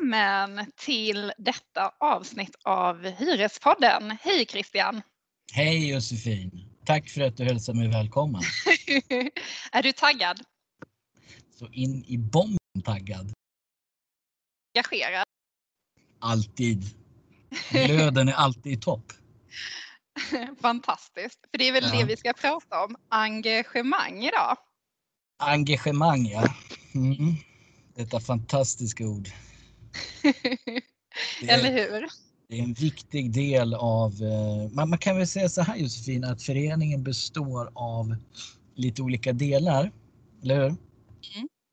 välkommen till detta avsnitt av Hyrespodden. Hej Christian! Hej Josefin! Tack för att du hälsar mig välkommen. är du taggad? Så in i bomben taggad. Engagerad? Alltid. Glöden är alltid i topp. Fantastiskt. För det är väl ja. det vi ska prata om, engagemang idag. Engagemang ja. Mm. Detta fantastiska ord. Eller hur? Det är en viktig del av, eh, man, man kan väl säga så här Josefin, att föreningen består av lite olika delar, eller hur? Mm.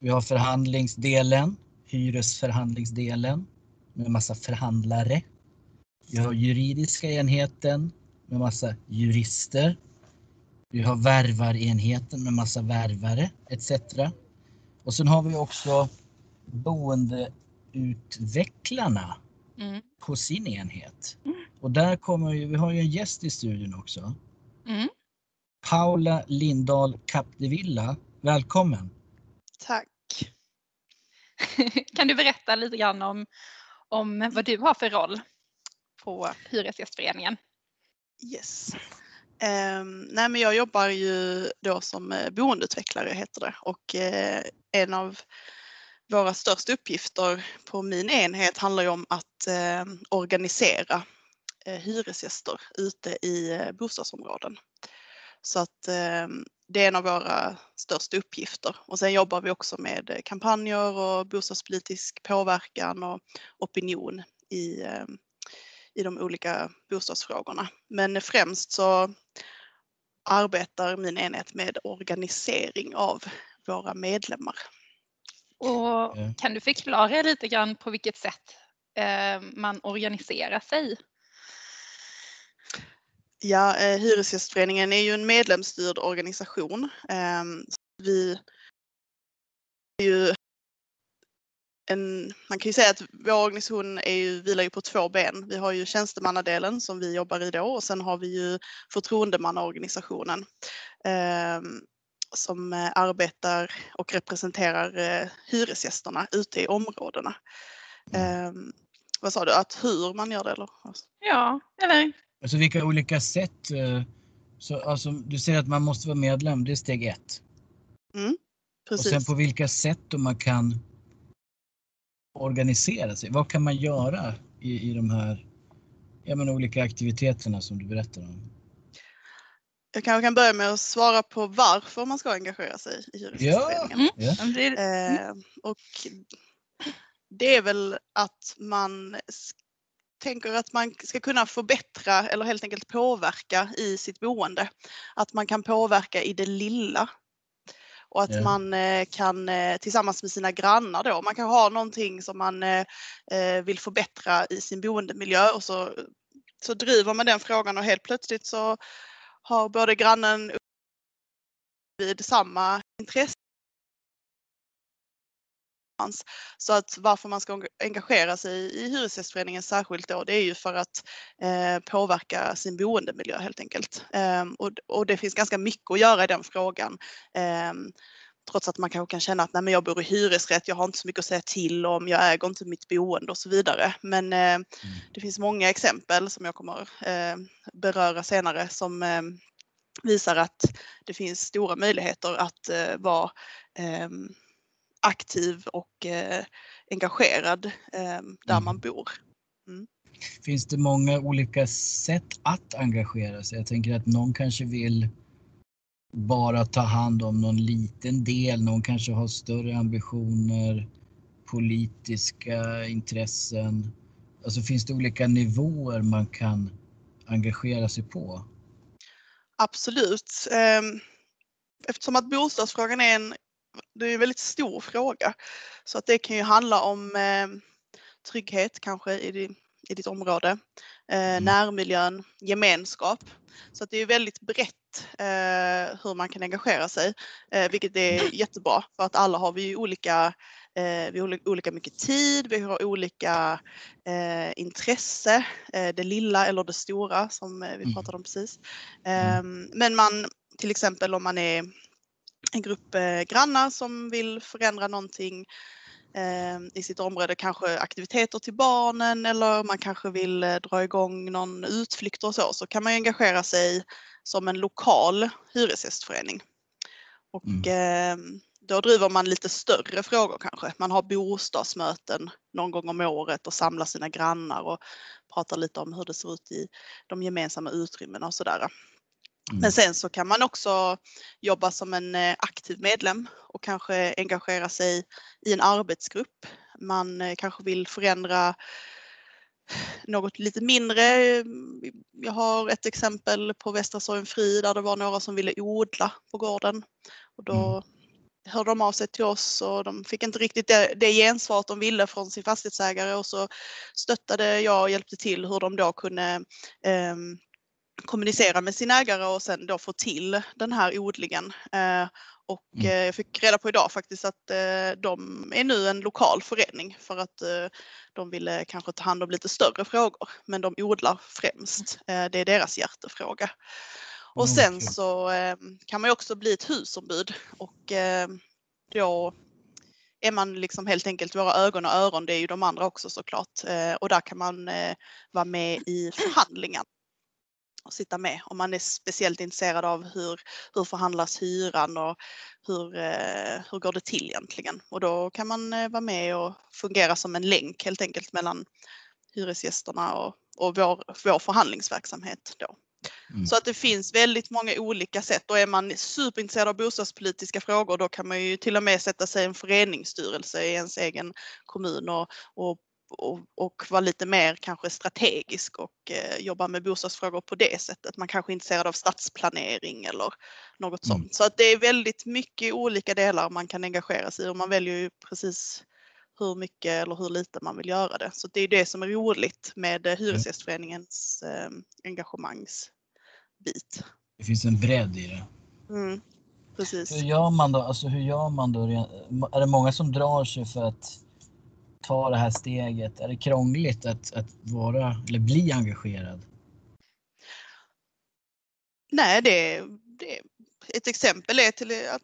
Vi har förhandlingsdelen, hyresförhandlingsdelen med massa förhandlare. Vi har juridiska enheten med massa jurister. Vi har värvarenheten med massa värvare etc. Och sen har vi också boendeutvecklarna mm. på sin enhet. Mm. Och där kommer ju, vi har ju en gäst i studion också. Mm. Paula Lindahl Capdevilla, välkommen! Tack! kan du berätta lite grann om, om vad du har för roll på Hyresgästföreningen? Yes. Um, nej men jag jobbar ju då som eh, boendeutvecklare heter det och uh, en av våra största uppgifter på min enhet handlar ju om att eh, organisera eh, hyresgäster ute i eh, bostadsområden. Så att eh, det är en av våra största uppgifter. Och sen jobbar vi också med eh, kampanjer och bostadspolitisk påverkan och opinion i, eh, i de olika bostadsfrågorna. Men främst så arbetar min enhet med organisering av våra medlemmar. Och kan du förklara lite grann på vilket sätt eh, man organiserar sig? Ja, eh, Hyresgästföreningen är ju en medlemsstyrd organisation. Eh, vi är ju en, man kan ju säga att vår organisation är ju, vilar ju på två ben. Vi har ju tjänstemannadelen som vi jobbar i då och sen har vi ju förtroendemannaorganisationen eh, som arbetar och representerar eh, hyresgästerna ute i områdena. Eh, vad sa du, att hur man gör det eller? Ja, eller? Alltså vilka olika sätt? Eh, så, alltså, du säger att man måste vara medlem, det är steg ett. Mm, precis. Och sen på vilka sätt då man kan organisera sig? Vad kan man göra i, i de här ja, men olika aktiviteterna som du berättar om? Jag kanske kan börja med att svara på varför man ska engagera sig i Hyresgästföreningen. Ja, mm. eh, och det är väl att man tänker att man ska kunna förbättra eller helt enkelt påverka i sitt boende. Att man kan påverka i det lilla och att yeah. man eh, kan eh, tillsammans med sina grannar då, man kan ha någonting som man eh, vill förbättra i sin boendemiljö och så, så driver man den frågan och helt plötsligt så har både grannen vid samma intresse så att varför man ska engagera sig i Hyresgästföreningen särskilt då, det är ju för att eh, påverka sin boendemiljö helt enkelt. Eh, och, och, det finns ganska mycket att göra i den frågan. Eh, trots att man kanske kan känna att nej, men jag bor i hyresrätt, jag har inte så mycket att säga till om, jag äger inte mitt boende och så vidare. Men eh, mm. det finns många exempel som jag kommer eh, beröra senare som eh, visar att det finns stora möjligheter att vara aktiv och eh, engagerad eh, där mm. man bor. Mm. Finns det många olika sätt att engagera sig? Jag tänker att någon kanske vill bara ta hand om någon liten del, någon kanske har större ambitioner, politiska intressen. Alltså finns det olika nivåer man kan engagera sig på? Absolut. Ehm, eftersom att bostadsfrågan är en det är en väldigt stor fråga. Så att det kan ju handla om ehm, trygghet kanske i, i ditt område, eh, mm. närmiljön, gemenskap. Så att det är väldigt brett eh, hur man kan engagera sig, eh, vilket är jättebra för att alla har vi olika vi har olika mycket tid, vi har olika eh, intresse, det lilla eller det stora som vi mm. pratade om precis. Mm. Ehm, men man, till exempel om man är en grupp grannar som vill förändra någonting i sitt område, kanske aktiviteter till barnen eller man kanske vill dra igång någon utflykt och så, så kan man engagera sig som en lokal hyresgästförening. Och mm. då driver man lite större frågor kanske. Man har bostadsmöten någon gång om året och samlar sina grannar och pratar lite om hur det ser ut i de gemensamma utrymmena och sådär. Mm. Men sen så kan man också jobba som en eh, aktiv medlem och kanske engagera sig i en arbetsgrupp. Man eh, kanske vill förändra något lite mindre. Jag har ett exempel på Västra Sorgenfri där det var några som ville odla på gården. Och då mm. hörde de av sig till oss och de fick inte riktigt det, det gensvar de ville från sin fastighetsägare och så stöttade jag och hjälpte till hur de då kunde eh, kommunicera med sin ägare och sen då få till den här odlingen. Eh, och mm. Eh, jag fick reda på idag faktiskt att eh, de är nu en lokal förening för att de ville kanske ta hand om lite större frågor. Men de odlar främst. Det är deras hjärtefråga. Och mm, sen så kan man också bli ett husombud och då är man liksom helt enkelt våra ögon och öron, det är ju de andra också såklart. Och där kan man vara med i förhandlingar och sitta med om man är speciellt intresserad av hur, hur förhandlas hyran och hur, eh, hur går det till egentligen? Och då kan man eh, vara med och fungera som en länk helt enkelt mellan hyresgästerna och, och vår, vår förhandlingsverksamhet då. Mm. Så att det finns väldigt många olika sätt och är man superintresserad av bostadspolitiska frågor då kan man ju till och med sätta sig i en föreningsstyrelse i ens egen kommun och, och och, och vara lite mer kanske strategisk och eh, jobba med bostadsfrågor på det sättet. Man kanske är intresserad av stadsplanering eller något mm. sånt. Så att det är väldigt mycket olika delar man kan engagera sig i och man väljer ju precis hur mycket eller hur lite man vill göra det. Så det är det som är roligt med mm. Hyresgästföreningens eh, engagemangsbit. Det finns en bredd i det. Mm, precis. Hur gör man då? Alltså hur gör man då? Är det många som drar sig för att ta det här steget? Är det krångligt att, att vara eller bli engagerad? Nej, det, det, ett exempel är till att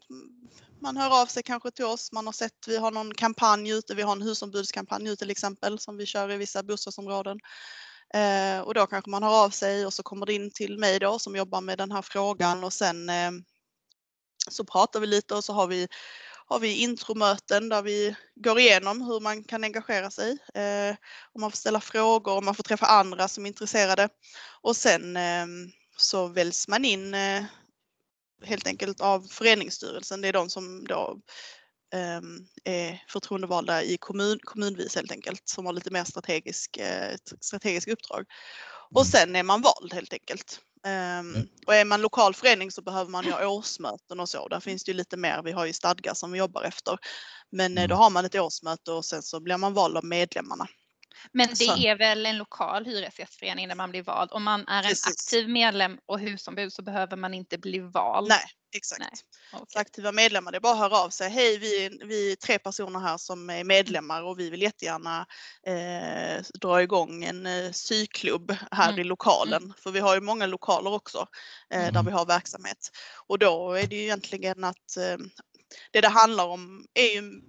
man hör av sig kanske till oss. Man har sett, vi har någon kampanj ute, vi har en husombudskampanj ute till exempel som vi kör i vissa bostadsområden. Eh, och då kanske man hör av sig och så kommer det in till mig då som jobbar med den här frågan och sen eh, så pratar vi lite och så har vi har vi intromöten där vi går igenom hur man kan engagera sig. Eh, och man får ställa frågor och man får träffa andra som är intresserade. Och sen eh, så väljs man in eh, helt enkelt av föreningsstyrelsen. Det är de som då ehm, är förtroendevalda i kommun, kommunvis helt enkelt som har lite mer strategisk, eh, strategisk uppdrag. Och sen är man vald helt enkelt. Um, och är man lokal förening så behöver man ju ha årsmöten och så. Där finns det ju lite mer. Vi har ju stadgar som vi jobbar efter. Men eh, då mm. har man ett årsmöte och sen så blir man vald av medlemmarna. Men det så. är väl en lokal hyresgästförening där man blir vald. Om man är en Precis. aktiv medlem och husombud så behöver man inte bli vald. Nej, exakt. Nej. Okay. aktiva medlemmar, det är bara att höra av sig. Hej, vi, vi är tre personer här som är medlemmar och vi vill jättegärna eh, dra igång en eh, syklubb här mm. i lokalen. Mm. För vi har ju många lokaler också eh, mm. där vi har verksamhet. Och då är det ju egentligen att eh, det det handlar om är ju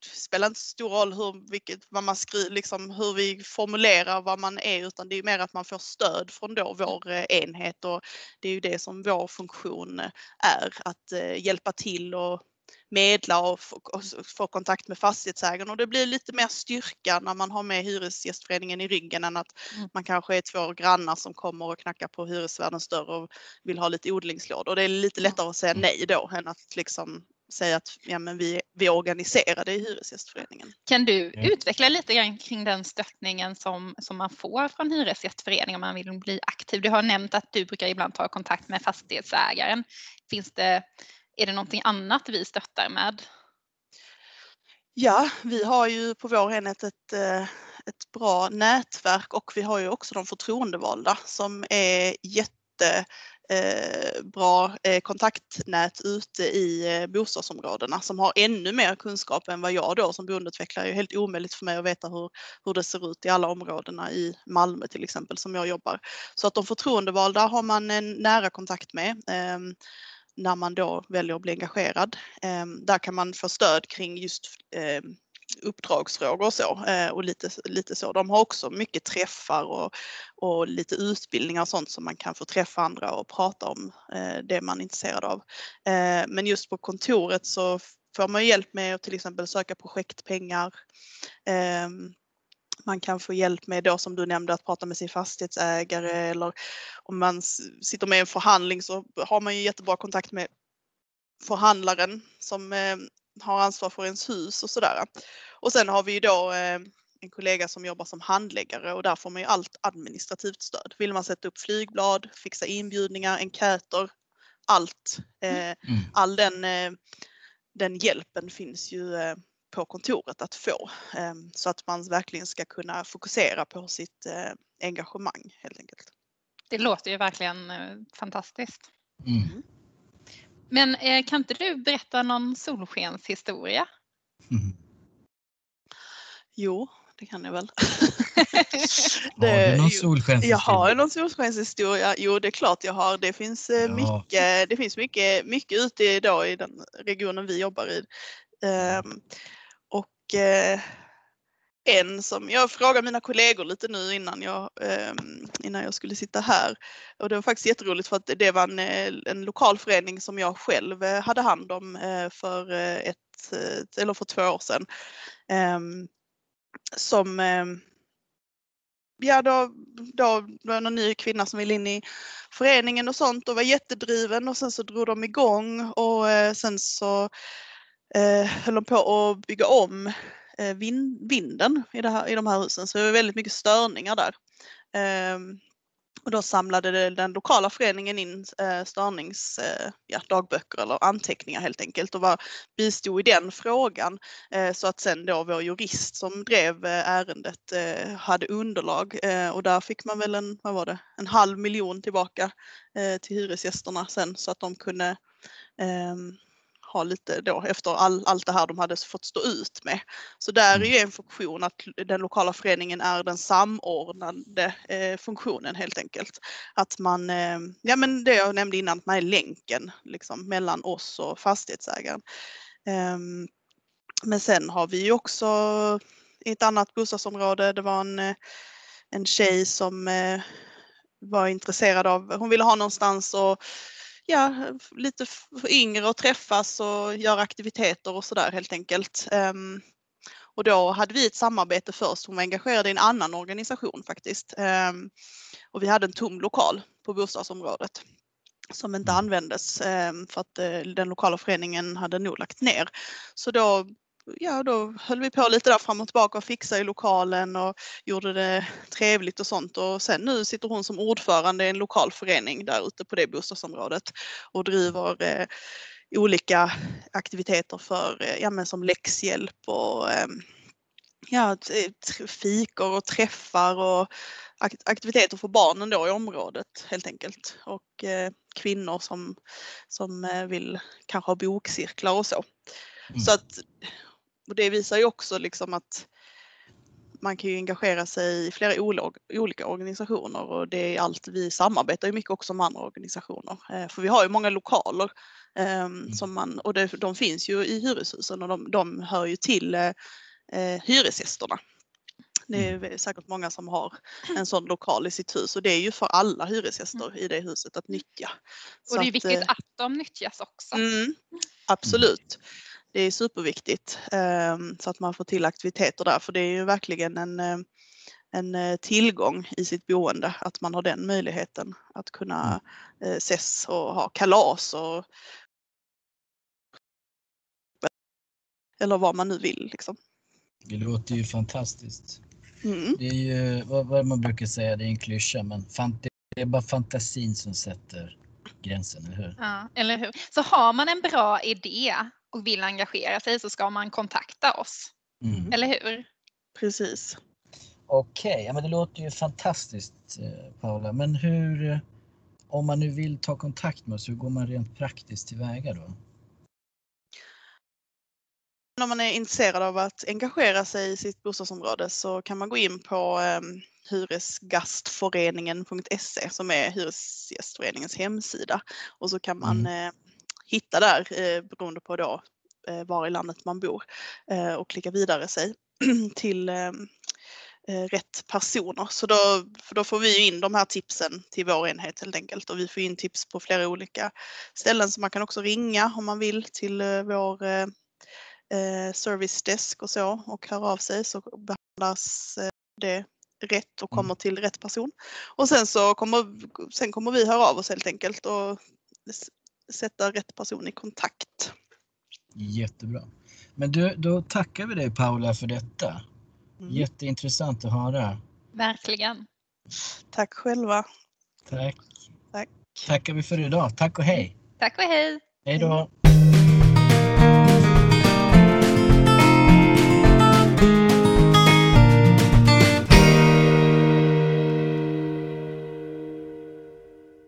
spelar inte så stor roll hur, vilket, vad man skriver, liksom, hur vi formulerar vad man är utan det är mer att man får stöd från då vår eh, enhet och det är ju det som vår funktion eh, är att eh, hjälpa till och medla och få, och få kontakt med fastighetsägaren och det blir lite mer styrka när man har med Hyresgästföreningen i ryggen än att mm. man kanske är två grannar som kommer och knackar på hyresvärdens dörr och vill ha lite odlingslådor. Det är lite lättare att säga nej då än att liksom säga att ja, men vi, vi är organiserade i Hyresgästföreningen. Kan du mm. utveckla lite grann kring den stöttningen som, som man får från Hyresgästföreningen om man vill bli aktiv? Du har nämnt att du brukar ibland ta kontakt med fastighetsägaren. Finns det, är det någonting annat vi stöttar med? Ja, vi har ju på vår enhet ett, eh, ett bra nätverk och vi har ju också de förtroendevalda som är jätte Eh, bra eh, kontaktnät ute i eh, bostadsområdena som har ännu mer kunskap än vad jag då som boendeutvecklare. Det är helt omöjligt för mig att veta hur, hur det ser ut i alla områdena i Malmö till exempel som jag jobbar. Så att de förtroendevalda har man en nära kontakt med ehm, när man då väljer att bli engagerad. Ehm, där kan man få stöd kring just ehm, uppdragsfrågor och så. Eh, och lite, lite så. De har också mycket träffar och, och lite utbildningar och sånt som man kan få träffa andra och prata om eh, det man är intresserad av. Eh, men just på kontoret så får man hjälp med att till exempel söka projektpengar. Ehm, man kan få hjälp med då som du nämnde att prata med sin fastighetsägare eller om man sitter med i en förhandling så har man ju jättebra kontakt med förhandlaren som eh, har ansvar för ens hus och sådär. Och sen har vi ju då eh, en kollega som jobbar som handläggare och där får man ju allt administrativt stöd. Vill man sätta upp flygblad, fixa inbjudningar, enkäter, allt. Eh, mm. All den, den hjälpen finns ju på kontoret att få så att man verkligen ska kunna fokusera på sitt engagemang helt enkelt. Det låter ju verkligen fantastiskt. Mm. Men eh, kan inte du berätta någon solskenshistoria? Mm. Jo, det kan jag väl. det, har du någon solskenshistoria? Jag har någon solskenshistoria. Jo, det är klart jag har. Det finns, eh, ja. mycket, det finns mycket, mycket ute idag i den regionen vi jobbar i. Um, och uh, en som jag frågade mina kollegor lite nu innan jag, eh, innan jag skulle sitta här. Och det var faktiskt jätteroligt för att det var en, eh, en lokal förening som jag själv eh, hade hand om eh, för eh, ett, eller för två år sedan. Ehm, som ehm, ja, då, då var det någon ny kvinna som ville in i föreningen och sånt och var jättedriven och sen så drog de igång och sen så eh, höll de på att bygga om Eh, vind, vinden i, det här, i de här husen så det var väldigt mycket störningar där. Ehm, och då samlade den lokala föreningen in störningsdagböcker störnings, eh, ja, dagböcker eller anteckningar helt enkelt och var, bistod i den frågan. Så att sen då vår jurist som drev ärendet hade underlag och där fick man väl en, vad var det, en halv miljon tillbaka till hyresgästerna sen så att de kunde ehm, ha lite då efter all, allt det här de hade fått stå ut med. Så där är mm. ju en funktion att den lokala föreningen är den samordnande eh, funktionen helt enkelt. Att man, eh, ja men det jag nämnde innan, att man är länken liksom, mellan oss och fastighetsägaren. Eh, men sen har vi också i ett annat bostadsområde, det var en, eh, en tjej som eh, var intresserad av, hon ville ha någonstans och ja, lite yngre att träffas och göra aktiviteter och sådär helt enkelt. Um, och då hade vi ett samarbete först. Hon var engagerad i en annan organisation faktiskt. Um, och vi hade en tom lokal på bostadsområdet som inte mm. användes um, för att uh, den lokala föreningen hade nog lagt ner. Så då ja, då höll vi på lite där fram och tillbaka och fixade i lokalen och gjorde det trevligt och sånt. Och sen nu sitter hon som ordförande i en lokal förening där ute på det bostadsområdet och driver eh, olika aktiviteter för, eh, ja men som läxhjälp och eh, ja, fikor och träffar och aktiviteter för barnen då i området helt enkelt. Och eh, kvinnor som, som eh, vill kanske ha bokcirklar och så. Mm. Så att och det visar ju också liksom att man kan ju engagera sig i flera olika organisationer och det är allt. Vi samarbetar ju mycket också med andra organisationer. Eh, för vi har ju många lokaler um, som man, och det, de finns ju i hyreshusen och de, de hör ju till uh, hyresgästerna. Det är mm. säkert många som har en sån lokal i sitt hus och det är ju för alla hyresgäster mm. i det huset att nyttja. Och det är viktigt att, att de nyttjas också. Mm, absolut det är superviktigt ehm, så att man får till aktiviteter där för det är ju verkligen en, eh, en eh, tillgång i sitt boende att man har den möjligheten att kunna mm. eh, ses och ha kalas och eller vad man nu vill. Liksom. Det låter ju fantastiskt. Mm. Det är ju vad, vad, man brukar säga, det är en klyscha, men det är bara fantasin som sätter gränsen, eller hur? Ja, eller hur. Så har man en bra idé och vill engagera sig så ska man kontakta oss. Mm. Eller hur? Precis. Okej, okay. ja, men det låter ju fantastiskt eh, Paula. Men hur, om man nu vill ta kontakt med oss, hur går man rent praktiskt tillväga då? Om man är intresserad av att engagera sig i sitt bostadsområde så kan man gå in på eh, hyresgastföreningen.se som är Hyresgästföreningens hemsida och så kan man mm. eh, hitta där eh, beroende på då eh, var i landet man bor eh, och klicka vidare sig till rätt personer. Så då, då får vi in de här tipsen till vår enhet helt enkelt och vi får in tips på flera olika ställen så man kan också ringa om man vill till vår service desk och så och höra av sig så behandlas det rätt och mm. kommer till rätt person. Och sen så kommer, sen kommer vi höra av oss helt enkelt och sätta rätt person i kontakt. Jättebra. Men du, då tackar vi dig Paula för detta. Mm. Jätteintressant att höra. Verkligen. Tack själva. Tack. Tack. Tackar vi för idag. Tack och hej. Tack och hej. Hej då.